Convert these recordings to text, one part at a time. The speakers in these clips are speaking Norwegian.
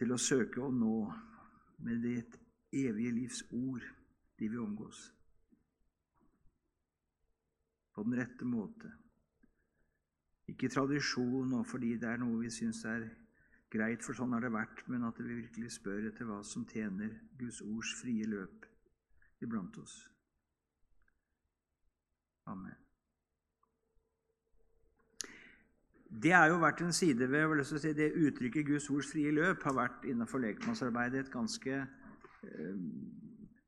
til å søke å nå med det evige livs ord, de vi omgås. På den rette måte. Ikke tradisjon og fordi det er noe vi syns er greit, for sånn har det vært, men at vi virkelig spør etter hva som tjener Guds ords frie løp iblant oss. Amen. Det har jo vært en side ved si, det uttrykket 'Guds ords frie løp' har vært innenfor lekmannsarbeidet et ganske uh,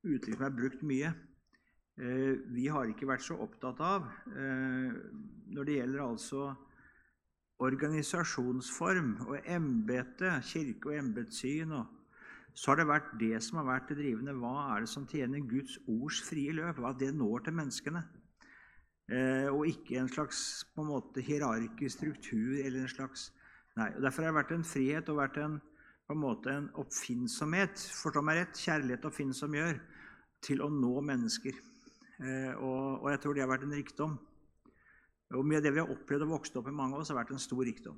uttrykk som er brukt mye. Uh, vi har ikke vært så opptatt av uh, når det gjelder altså organisasjonsform og embete, kirke- og embetssyn, så har det vært det som har vært det drivende. Hva er det som tjener Guds ords frie løp? Hva det når til menneskene? Eh, og ikke en slags på en måte, hierarkisk struktur eller en slags Nei. og Derfor har det vært en frihet og vært en, på en måte en oppfinnsomhet, forstå meg rett, kjærlighet og oppfinnsom gjør, til å nå mennesker. Eh, og, og, jeg tror det har vært en rikdom. Og Mye av det vi har opplevd og vokst opp i mange av oss, har vært en stor rikdom.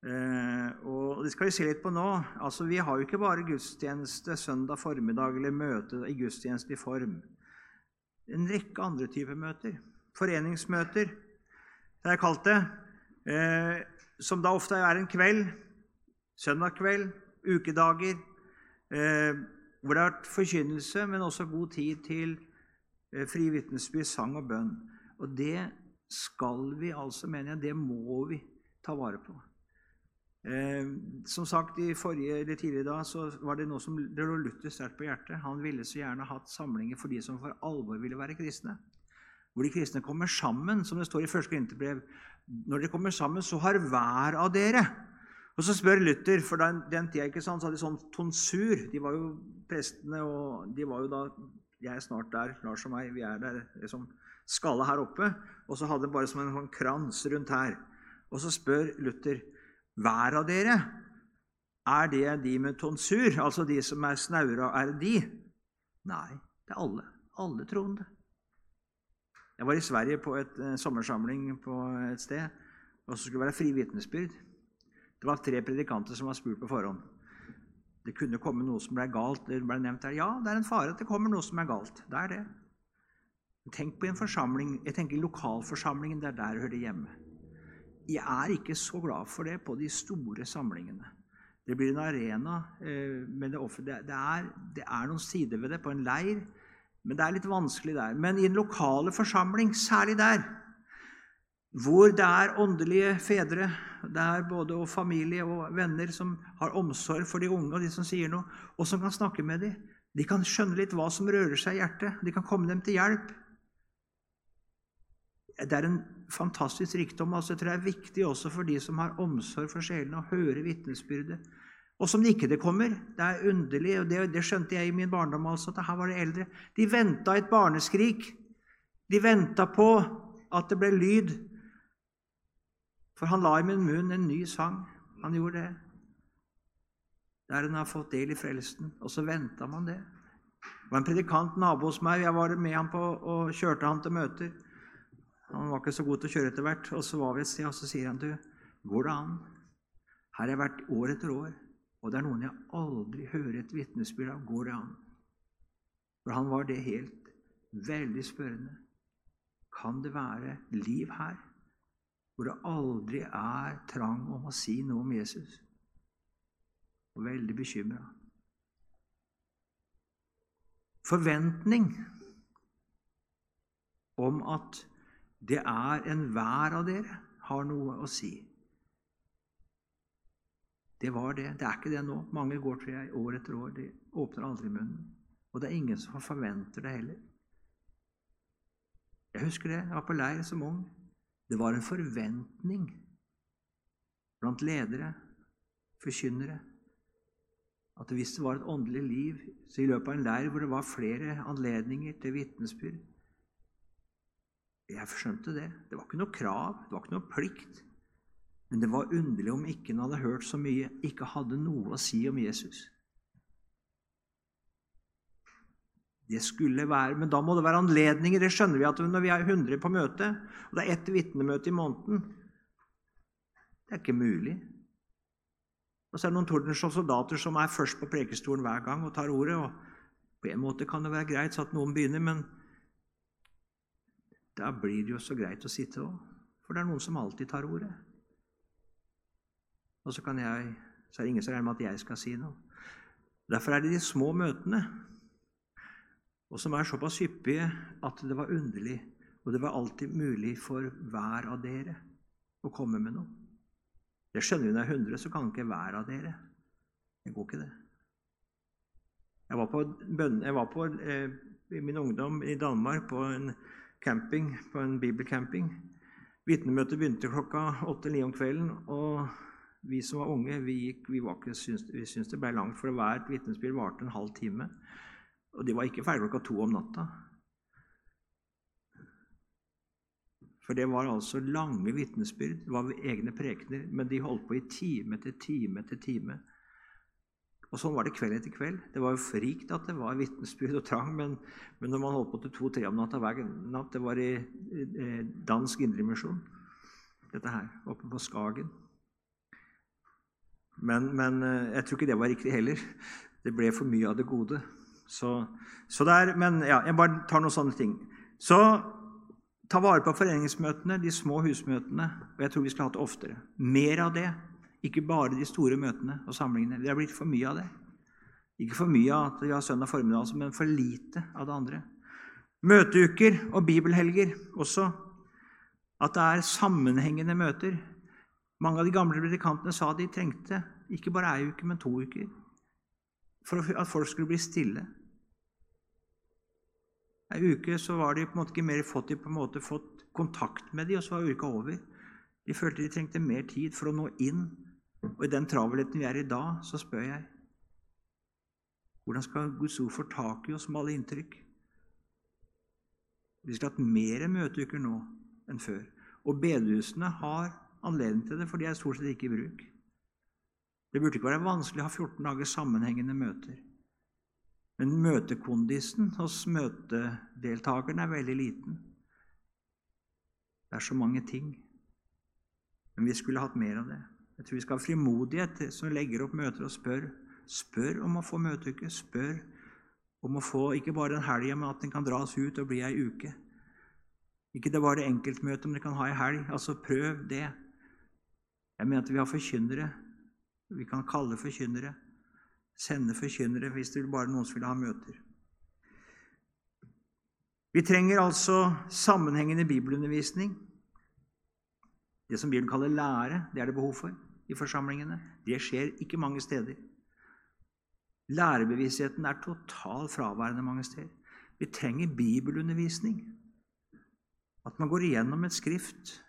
Eh, og Det skal vi se litt på nå. Altså, Vi har jo ikke bare gudstjeneste søndag formiddag eller møte i gudstjeneste i form. En rekke andre typer møter foreningsmøter, det har jeg kalt det, eh, som da ofte er en kveld, søndag kveld, ukedager, eh, hvor det har vært forkynnelse, men også god tid til eh, fri vitnesbyrd, sang og bønn. Og det skal vi altså, mener jeg, det må vi ta vare på. Eh, som sagt, i forrige eller tidligere da, så var det noe som det lå Luther sterkt på hjertet. Han ville så gjerne hatt samlinger for de som for alvor ville være kristne hvor de kristne kommer sammen, som det står i første Korinterbrev. Når dere kommer sammen, så har hver av dere Og så spør Luther, for den, den tida ikke sant, så hadde de sånn tonsur. De var jo prestene, og de var jo da Jeg er snart der, Lars og meg. Vi er der liksom skalla her oppe. Og så hadde de bare som en sånn krans rundt her. Og så spør Luther hver av dere er det de med tonsur, altså de som er snaura, er de? Nei, det er alle. Alle troende. Jeg var i Sverige på et uh, sommersamling på et sted, og så skulle det være fri vitnesbyrd. Det var tre predikanter som var spurt på forhånd. Det kunne komme noe som ble galt. Det ble nevnt her. Ja, det er en fare at det kommer noe som er galt. Det er det. Tenk på en forsamling, jeg tenker lokalforsamlingen. Det er der du hører hjemme. Jeg er ikke så glad for det på de store samlingene. Det blir en arena, eh, men det, er, det er noen sider ved det. På en leir men det er litt vanskelig der. Men i en lokale forsamling, særlig der, hvor det er åndelige fedre, det er både og familie og venner som har omsorg for de unge og de som sier noe, og som kan snakke med dem. De kan skjønne litt hva som rører seg i hjertet. De kan komme dem til hjelp. Det er en fantastisk rikdom. altså Jeg tror det er viktig også for de som har omsorg for sjelene, å høre vitnesbyrdet og som ikke det kommer. Det er underlig, og det, det skjønte jeg i min barndom altså, at her var det eldre. De venta et barneskrik. De venta på at det ble lyd. For han la i min munn en ny sang. Han gjorde det. Der han har fått del i frelsen. Og så venta man det. Det var en predikant nabo hos meg. Jeg var med ham på og kjørte han til møter. Han var ikke så god til å kjøre etter hvert. Og så var vi et sted, og så sier han du, går det an? Her har jeg vært år etter år. Og det er noen jeg aldri hører et vitnesbyrd av. Går det an? For han var det helt veldig spørrende. Kan det være liv her hvor det aldri er trang om å si noe om Jesus? Og veldig bekymra. Forventning om at det er enhver av dere har noe å si. Det var det. Det er ikke det nå. Mange går tror jeg, år etter år. De åpner aldri munnen. Og det er ingen som forventer det heller. Jeg husker det. Jeg var på leir som ung. Det var en forventning blant ledere, forkynnere, at hvis det var et åndelig liv så i løpet av en leir hvor det var flere anledninger til vitnesbyrd Jeg skjønte det. Det var ikke noe krav, det var ikke noe plikt. Men det var underlig om ikke han hadde hørt så mye, ikke hadde noe å si om Jesus. Det skulle være, Men da må det være anledninger. Det skjønner vi at når vi er 100 på møte, og det er ett vitnemøte i måneden Det er ikke mulig. Og så er det noen Tordenskiold soldater som er først på prekestolen hver gang og tar ordet. og På en måte kan det være greit så at noen begynner, men da blir det jo så greit å sitte òg. For det er noen som alltid tar ordet. Og så, jeg, så er det ingen som regner med at jeg skal si noe. Derfor er det de små møtene, og som er såpass hyppige at det var underlig, og det var alltid mulig for hver av dere å komme med noe. Det skjønner vi når det er 100, så kan ikke hver av dere. Det går ikke, det. Jeg var på, jeg var på eh, i min ungdom i Danmark på en camping, på en bibelcamping. Vitnemøtet begynte klokka åtte-ni om kvelden. og vi som var unge, vi, gikk, vi, ikke, syns, vi syntes det ble langt, for hvert vitnesbyrd varte en halv time. Og de var ikke ferdig klokka to om natta. For det var altså lange vitnesbyrd, det var egne prekener, men de holdt på i time etter time etter time. Og sånn var det kveld etter kveld. Det var jo frikt at det var vitnesbyrd og trang, men, men, når man holdt på til to-tre om natta hver natt Det var i, i dansk indremisjon, dette her, oppe på Skagen. Men, men, eh, jeg tror ikke det var riktig heller. Det ble for mye av det gode. Så, så der, men ja, jeg bare tar noen sånne ting. Så ta vare på foreningsmøtene, de små husmøtene. Og jeg tror vi skal ha det oftere. Mer av det. Ikke bare de store møtene og samlingene. Det har blitt for mye av det. Ikke for mye av at vi har søndag formiddag, men for lite av det andre. Møteuker og bibelhelger også. At det er sammenhengende møter. Mange av de gamle predikantene sa de trengte ikke bare ei uke, men to uker for at folk skulle bli stille. Ei uke så var de på en måte ikke mer fått, de på en måte fått kontakt med dem, og så var uka over. De følte de trengte mer tid for å nå inn og i den travelheten vi er i dag, så spør jeg hvordan skal Guds ord få tak i oss med alle inntrykk? Vi skulle hatt mer møteuker nå enn før. Og bedehusene har anledning til det, for de er stort sett ikke i bruk. Det burde ikke være vanskelig å ha 14 dager sammenhengende møter. Men møtekondisen hos møtedeltakerne er veldig liten. Det er så mange ting. Men vi skulle hatt mer av det. Jeg tror vi skal ha frimodighet som legger opp møter og spør. Spør om å få møteuke. Spør om å få ikke bare en helg, men at den kan dras ut og bli ei uke. Ikke det bare enkeltmøte, om det kan ha ei helg. Altså, prøv det. Jeg mener at vi har forkynnere. Vi kan kalle forkynnere. Sende forkynnere hvis det bare noen som vil ha møter. Vi trenger altså sammenhengende bibelundervisning. Det som Bibelen kaller lære, det er det behov for i forsamlingene. Det skjer ikke mange steder. Lærebevisstheten er totalt fraværende mange steder. Vi trenger bibelundervisning. At man går igjennom et skrift.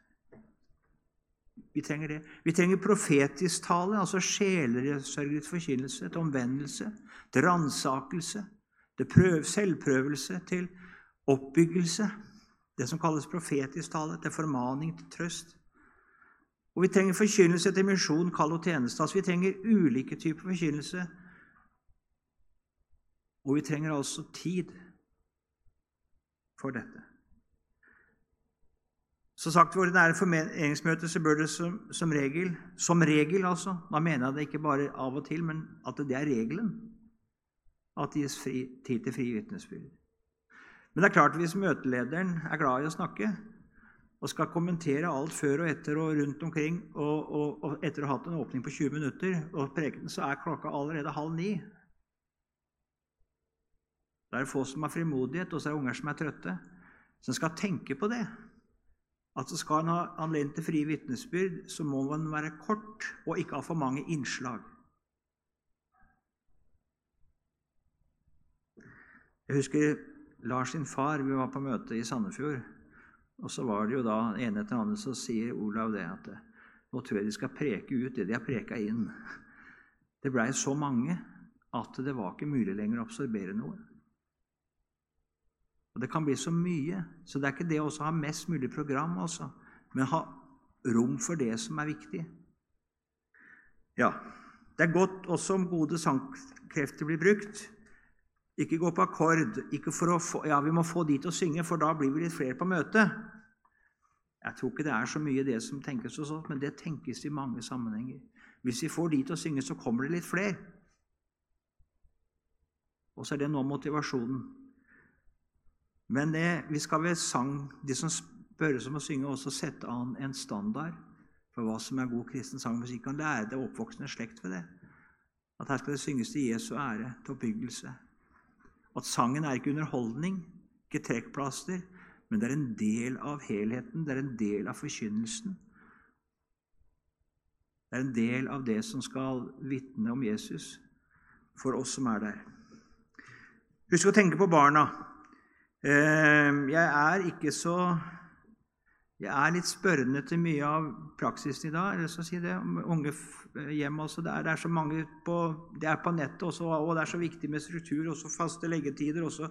Vi trenger det. Vi trenger profetisk tale, altså sjelesørget forkynnelse, til omvendelse, til ransakelse, til selvprøvelse, til oppbyggelse. Det som kalles profetisk tale, til formaning, til trøst. Og vi trenger forkynnelse til misjon, kall og tjeneste. Altså, vi trenger ulike typer forkynnelse. Og vi trenger altså tid for dette. Så sagt ved ordinære formeringsmøter så bør det som, som, regel Som regel, altså. Da mener jeg det ikke bare av og til, men at det er regelen. At det gis fri, tid til fri vitnesbyrd. Men det er klart hvis møtelederen er glad i å snakke, og skal kommentere alt før og etter og rundt omkring, og, og, og etter å ha hatt en åpning på 20 minutter og prekenen, så er klokka allerede halv ni. Det er få som har frimodighet, og så er det unger som er trøtte. En skal tenke på det. At så skal en ha anledning til frie vitnesbyrd, så må man være kort og ikke ha for mange innslag. Jeg husker Lars sin far. Vi var på møte i Sandefjord. Og så var det jo da ene etter andre så sier Olav det at nå tror jeg de skal preke ut det de har preka inn. Det blei så mange at det var ikke mulig lenger å absorbere noe. Og Det kan bli så mye, så det er ikke det å ha mest mulig program, altså, men ha rom for det som er viktig. Ja, Det er godt også om gode sangkrefter blir brukt. Ikke gå på akkord. Ikke for å få, ja, vi må få de til å synge, for da blir vi litt flere på møtet. Jeg tror ikke det er så mye det som tenkes hos oss, men det tenkes i mange sammenhenger. Hvis vi får de til å synge, så kommer det litt flere. Og så er det nå motivasjonen. Men det, vi skal ved sang, de som spørres om å synge, også sette an en standard for hva som er god kristen sangmusikk. Kan lære det oppvoksende slekt ved det. At her skal det synges til Jesu ære, til oppbyggelse. At sangen er ikke underholdning, ikke trekkplaster, men det er en del av helheten, det er en del av forkynnelsen. Det er en del av det som skal vitne om Jesus for oss som er der. Husk å tenke på barna. Eh, jeg er ikke så Jeg er litt spørrende til mye av praksisen i dag. eller så si det, Unge hjem også. Det er, det er så mange på, det er på nettet også, og det er så viktig med struktur, også faste leggetider. også.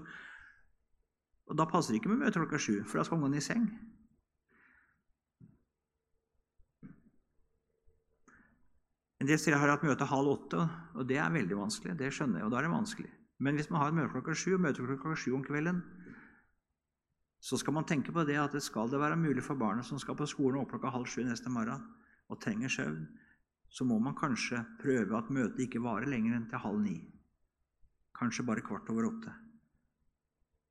Og Da passer det ikke med møte klokka sju, for da skal ungene i seng. En del steder har jeg hatt møte halv åtte, og det er veldig vanskelig. Det skjønner jeg, og da er det vanskelig. Men hvis man har et møte klokka sju, og møte klokka sju om kvelden, så skal man tenke på det at det skal det være mulig for barnet som skal på skolen opp klokka halv sju neste morgen og trenger søvn, så må man kanskje prøve at møtet ikke varer lenger enn til halv ni. Kanskje bare kvart over åtte.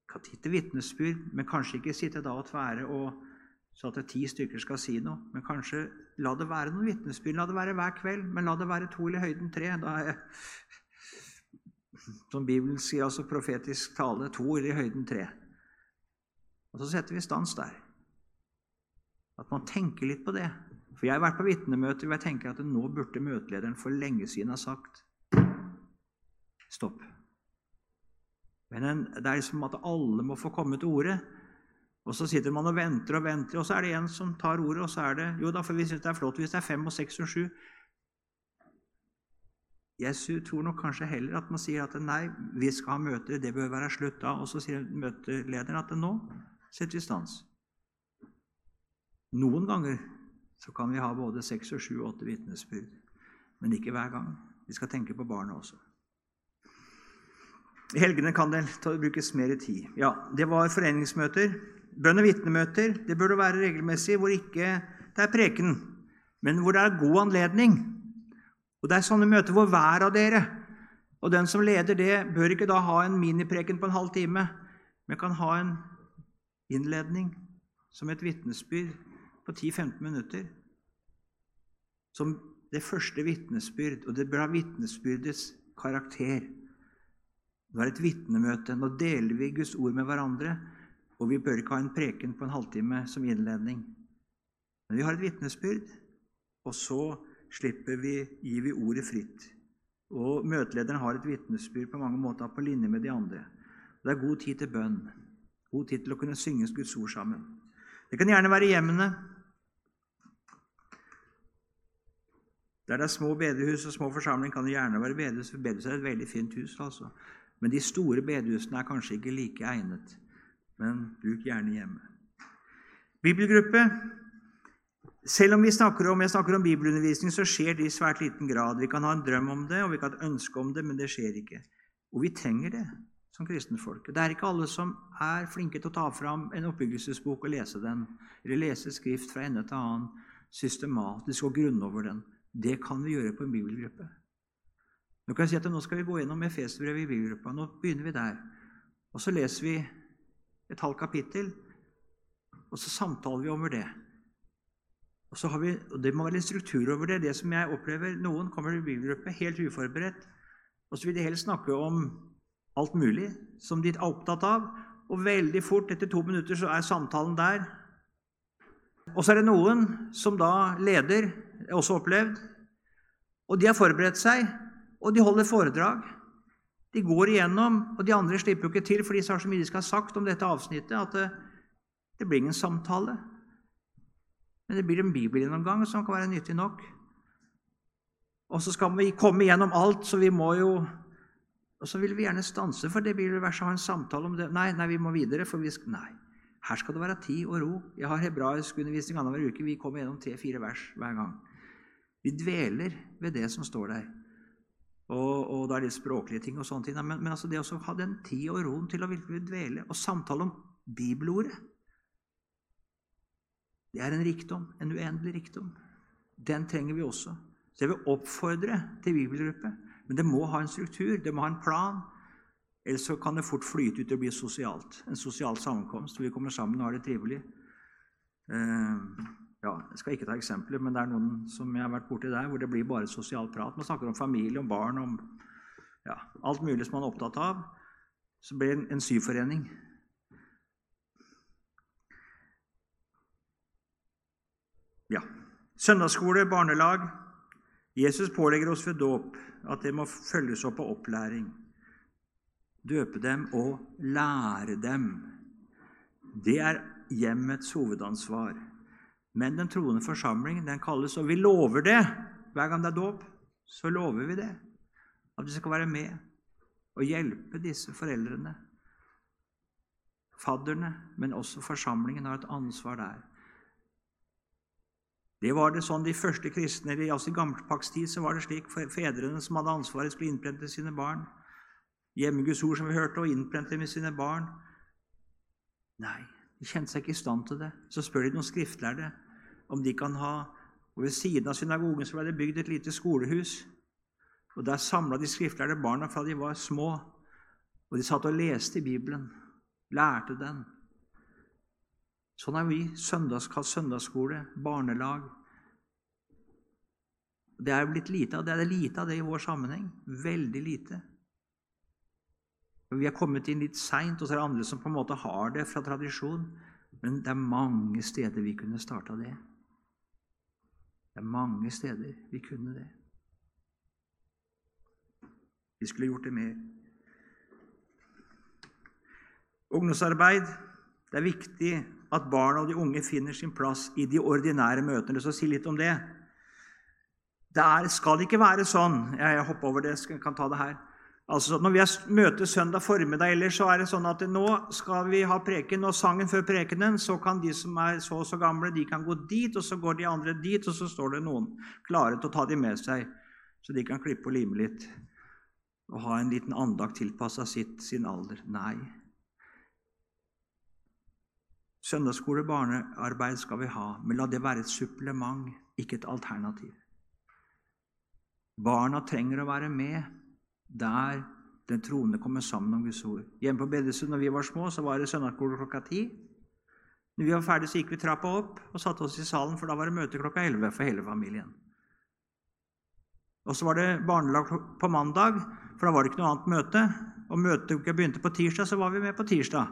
Kan titte vitnesbyrd, men kanskje ikke sitte da og tvære og så at ti stykker skal si noe. Men kanskje la det være noen vitnesbyrd. La det være hver kveld, men la det være to eller høyden tre. Da er som Bibelen sier, altså profetisk tale, to eller høyden tre. Og så setter vi stans der. At man tenker litt på det. For Jeg har vært på vitnemøter hvor jeg tenker at nå burde møtelederen for lenge siden ha sagt stopp. Men det er liksom at alle må få komme til orde. Og så sitter man og venter og venter, og så er det en som tar ordet, og så er det Jo da, for vi syns det er flott hvis det er fem og seks og sju. Jeg tror nok kanskje heller at man sier at nei, vi skal ha møter, det bør være slutt da. Og så sier møtelederen at nå setter vi stans. Noen ganger så kan vi ha både seks og sju og åtte vitnesbyrd, men ikke hver gang. Vi skal tenke på barna også. I helgene kan det brukes mer tid. Ja, Det var foreningsmøter. Bønn- og vitnemøter det burde være regelmessig, hvor ikke det er preken, men hvor det er god anledning. Og Det er sånne møter hvor hver av dere og den som leder det, bør ikke da ha en minipreken på en halv time, men kan ha en innledning som et vitnesbyrd på 10-15 minutter. Som det første vitnesbyrd, og det ha vitnesbyrdets karakter. Det er et vitnemøte. Nå deler vi Guds ord med hverandre. Og vi bør ikke ha en preken på en halvtime som innledning. Men vi har et vitnesbyrd, og så slipper vi, gir vi ordet fritt. Og Møtelederen har et vitnesbyrd på mange måter på linje med de andre. Det er god tid til bønn, god tid til å kunne synge Guds ord sammen. Det kan gjerne være hjemmene. Der det er små bedehus og små forsamlinger, kan det gjerne være bedehus. For bedehus er et veldig fint hus, altså. Men de store bedehusene er kanskje ikke like egnet men bruk gjerne hjemme. Bibelgruppe. Selv om vi snakker om, jeg snakker om bibelundervisning, så skjer det i svært liten grad. Vi kan ha en drøm om det, og vi kan ha et ønske om det, men det skjer ikke. Og vi trenger det som kristne. Det er ikke alle som er flinke til å ta fram en oppbyggelsesbok og lese den, eller lese skrift fra ende til annen systematisk og grunne over den. Det kan vi gjøre på en bibelgruppe. Nå kan jeg si at nå skal vi gå gjennom Efesbrevet i bibelgruppa. Nå begynner vi der. Og så leser vi et halvt kapittel, og så samtaler vi over det. Og, så har vi, og Det må være en struktur over det. Det som jeg opplever, Noen kommer til bibelgruppe helt uforberedt, og så vil de helst snakke om alt mulig som de er opptatt av. Og veldig fort, etter to minutter, så er samtalen der. Og så er det noen som da leder, er også opplevd, og de har forberedt seg, og de holder foredrag. De går igjennom, og de andre slipper jo ikke til, for de har så mye de skal ha sagt om dette avsnittet, at det, det blir ingen samtale. Men det blir en bibelgjennomgang som kan være nyttig nok. Og så skal vi komme igjennom alt, så vi må jo Og så vil vi gjerne stanse for det bibelverset, ha en samtale om det. Nei, nei, vi må videre, for vi skal Nei. Her skal det være tid og ro. Jeg har hebraisk undervisning annenhver uke. Vi kommer gjennom tre-fire vers hver gang. Vi dveler ved det som står der. Og, og da er det språklige ting og sånne ting. Men, men altså det å ha den tid og roen til å virkelig dvele og samtale om bibelordet Det er en rikdom, en uendelig rikdom. Den trenger vi også. Så jeg vil oppfordre til bibelgruppe. Men det må ha en struktur, det må ha en plan. Ellers så kan det fort flyte ut og bli sosialt. En sosial sammenkomst hvor vi kommer sammen og har det trivelig. Eh, ja, Jeg skal ikke ta eksempler, men det er noen som jeg har vært borti der, hvor det blir bare sosial prat. Man snakker om familie, om barn, om ja, alt mulig som man er opptatt av. Så blir det en, en syforening. Ja. Søndagsskole, barnelag. Jesus pålegger oss ved dåp at det må følges opp av opplæring. Døpe dem og lære dem. Det er hjemmets hovedansvar. Men den troende forsamling den kalles, og vi lover det hver gang det er dåp. Så lover vi det. At vi skal være med og hjelpe disse foreldrene, fadderne, men også forsamlingen har et ansvar der. Det var det sånn De første kristne altså i gammelpaktstid så var det slik fedrene som hadde ansvaret, skulle innprente sine barn. Hjemmeguds ord, som vi hørte, og innprente med sine barn. Nei, de kjente seg ikke i stand til det. Så spør de noen skriftlærde om de kan ha Og ved siden av synagogen så ble det bygd et lite skolehus. Og Der samla de skriftlærde barna fra de var små. Og de satt og leste i Bibelen, lærte den. Sånn er vi. Søndags, søndagsskole, barnelag. Det er blitt lite av det. Det er lite av det i vår sammenheng. Veldig lite. Vi har kommet inn litt seint, og så er det andre som på en måte har det fra tradisjon. Men det er mange steder vi kunne starta det. Det er mange steder vi kunne det. Vi skulle gjort det mer. Ungdomsarbeid. Det er viktig at barna og de unge finner sin plass i de ordinære møtene. Så si litt om det. Det er, skal ikke være sånn Jeg hopper over det, jeg kan ta det her. Altså, når vi møtes søndag formiddag, ellers, så er det sånn at nå skal vi ha preken, og sangen før prekenen, så kan de som er så og så gamle, de kan gå dit, og så går de andre dit, og så står det noen klare til å ta dem med seg, så de kan klippe og lime litt og ha en liten andakt tilpassa sin alder. Nei. Søndagsskole, barnearbeid skal vi ha, men la det være et supplement, ikke et alternativ. Barna trenger å være med der den troende kommer sammen om Guds ord. Hjemme på Bedresund, når vi var små, så var det søndagsskole klokka ti. Når vi var ferdige, så gikk vi trappa opp og satte oss i salen, for da var det møte klokka elleve for hele familien. Og så var det barnelag på mandag, for da var det ikke noe annet møte. Og møtet begynte på tirsdag, så var vi med på tirsdag.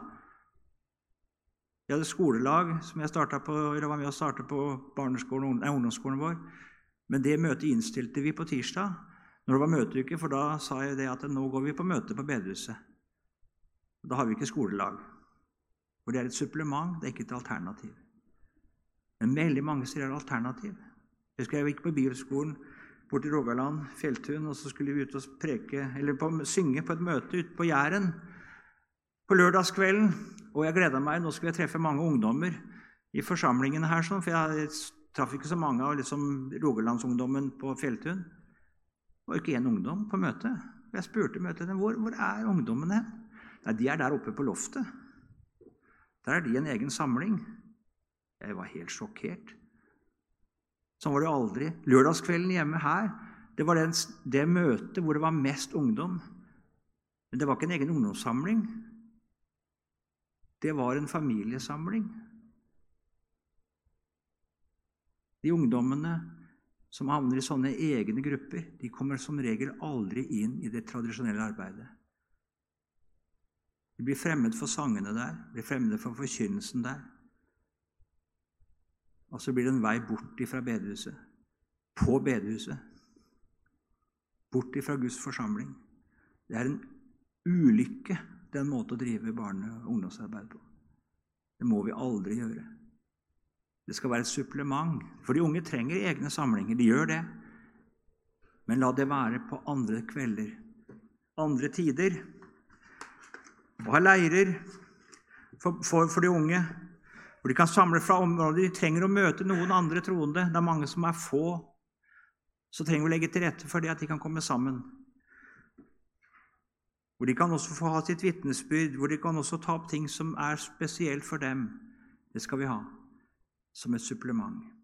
Vi hadde skolelag som jeg på, var med å starte på ungdomsskolen vår. Men det møtet innstilte vi på tirsdag når det var møteuke, for da sa jeg det at nå går vi på møte på bedehuset. Da har vi ikke skolelag. For det er et supplement, det er ikke et alternativ. Men veldig mange sier det er alternativ. Jeg husker jeg gikk på bibelskolen borti Rogaland, Fjelltun, og så skulle vi ut og preke, eller på, synge på et møte ute på Jæren på lørdagskvelden. Og jeg gleda meg. Nå skulle jeg treffe mange ungdommer i forsamlingene her. Sånn, for jeg traff ikke så mange av liksom, rogalandsungdommen på Fjelltun. Det var ikke én ungdom på møtet. Jeg spurte møtet hvor, hvor er ungdommene. Nei, De er der oppe på loftet. Der er de en egen samling. Jeg var helt sjokkert. Sånn var det aldri. Lørdagskvelden hjemme her det var det, det møtet hvor det var mest ungdom. Men det var ikke en egen ungdomssamling det var en familiesamling. De ungdommene som havner i sånne egne grupper, de kommer som regel aldri inn i det tradisjonelle arbeidet. De blir fremmed for sangene der, blir fremmede for forkynnelsen der. Og så blir det en vei bort fra bedehuset, på bedehuset. Bort fra Guds forsamling. Det er en ulykke det er en måte å drive barne- og ungdomsarbeid på. Det må vi aldri gjøre. Det skal være et supplement. For de unge trenger egne samlinger. De gjør det. Men la det være på andre kvelder, andre tider. Og ha leirer for, for, for de unge hvor de kan samle fra områder. De trenger å møte noen andre troende. Det er mange som er få. Så trenger vi å legge til rette for det at de kan komme sammen hvor de kan også få ha sitt vitnesbyrd, hvor de kan også ta opp ting som er spesielt for dem. Det skal vi ha. som et supplement.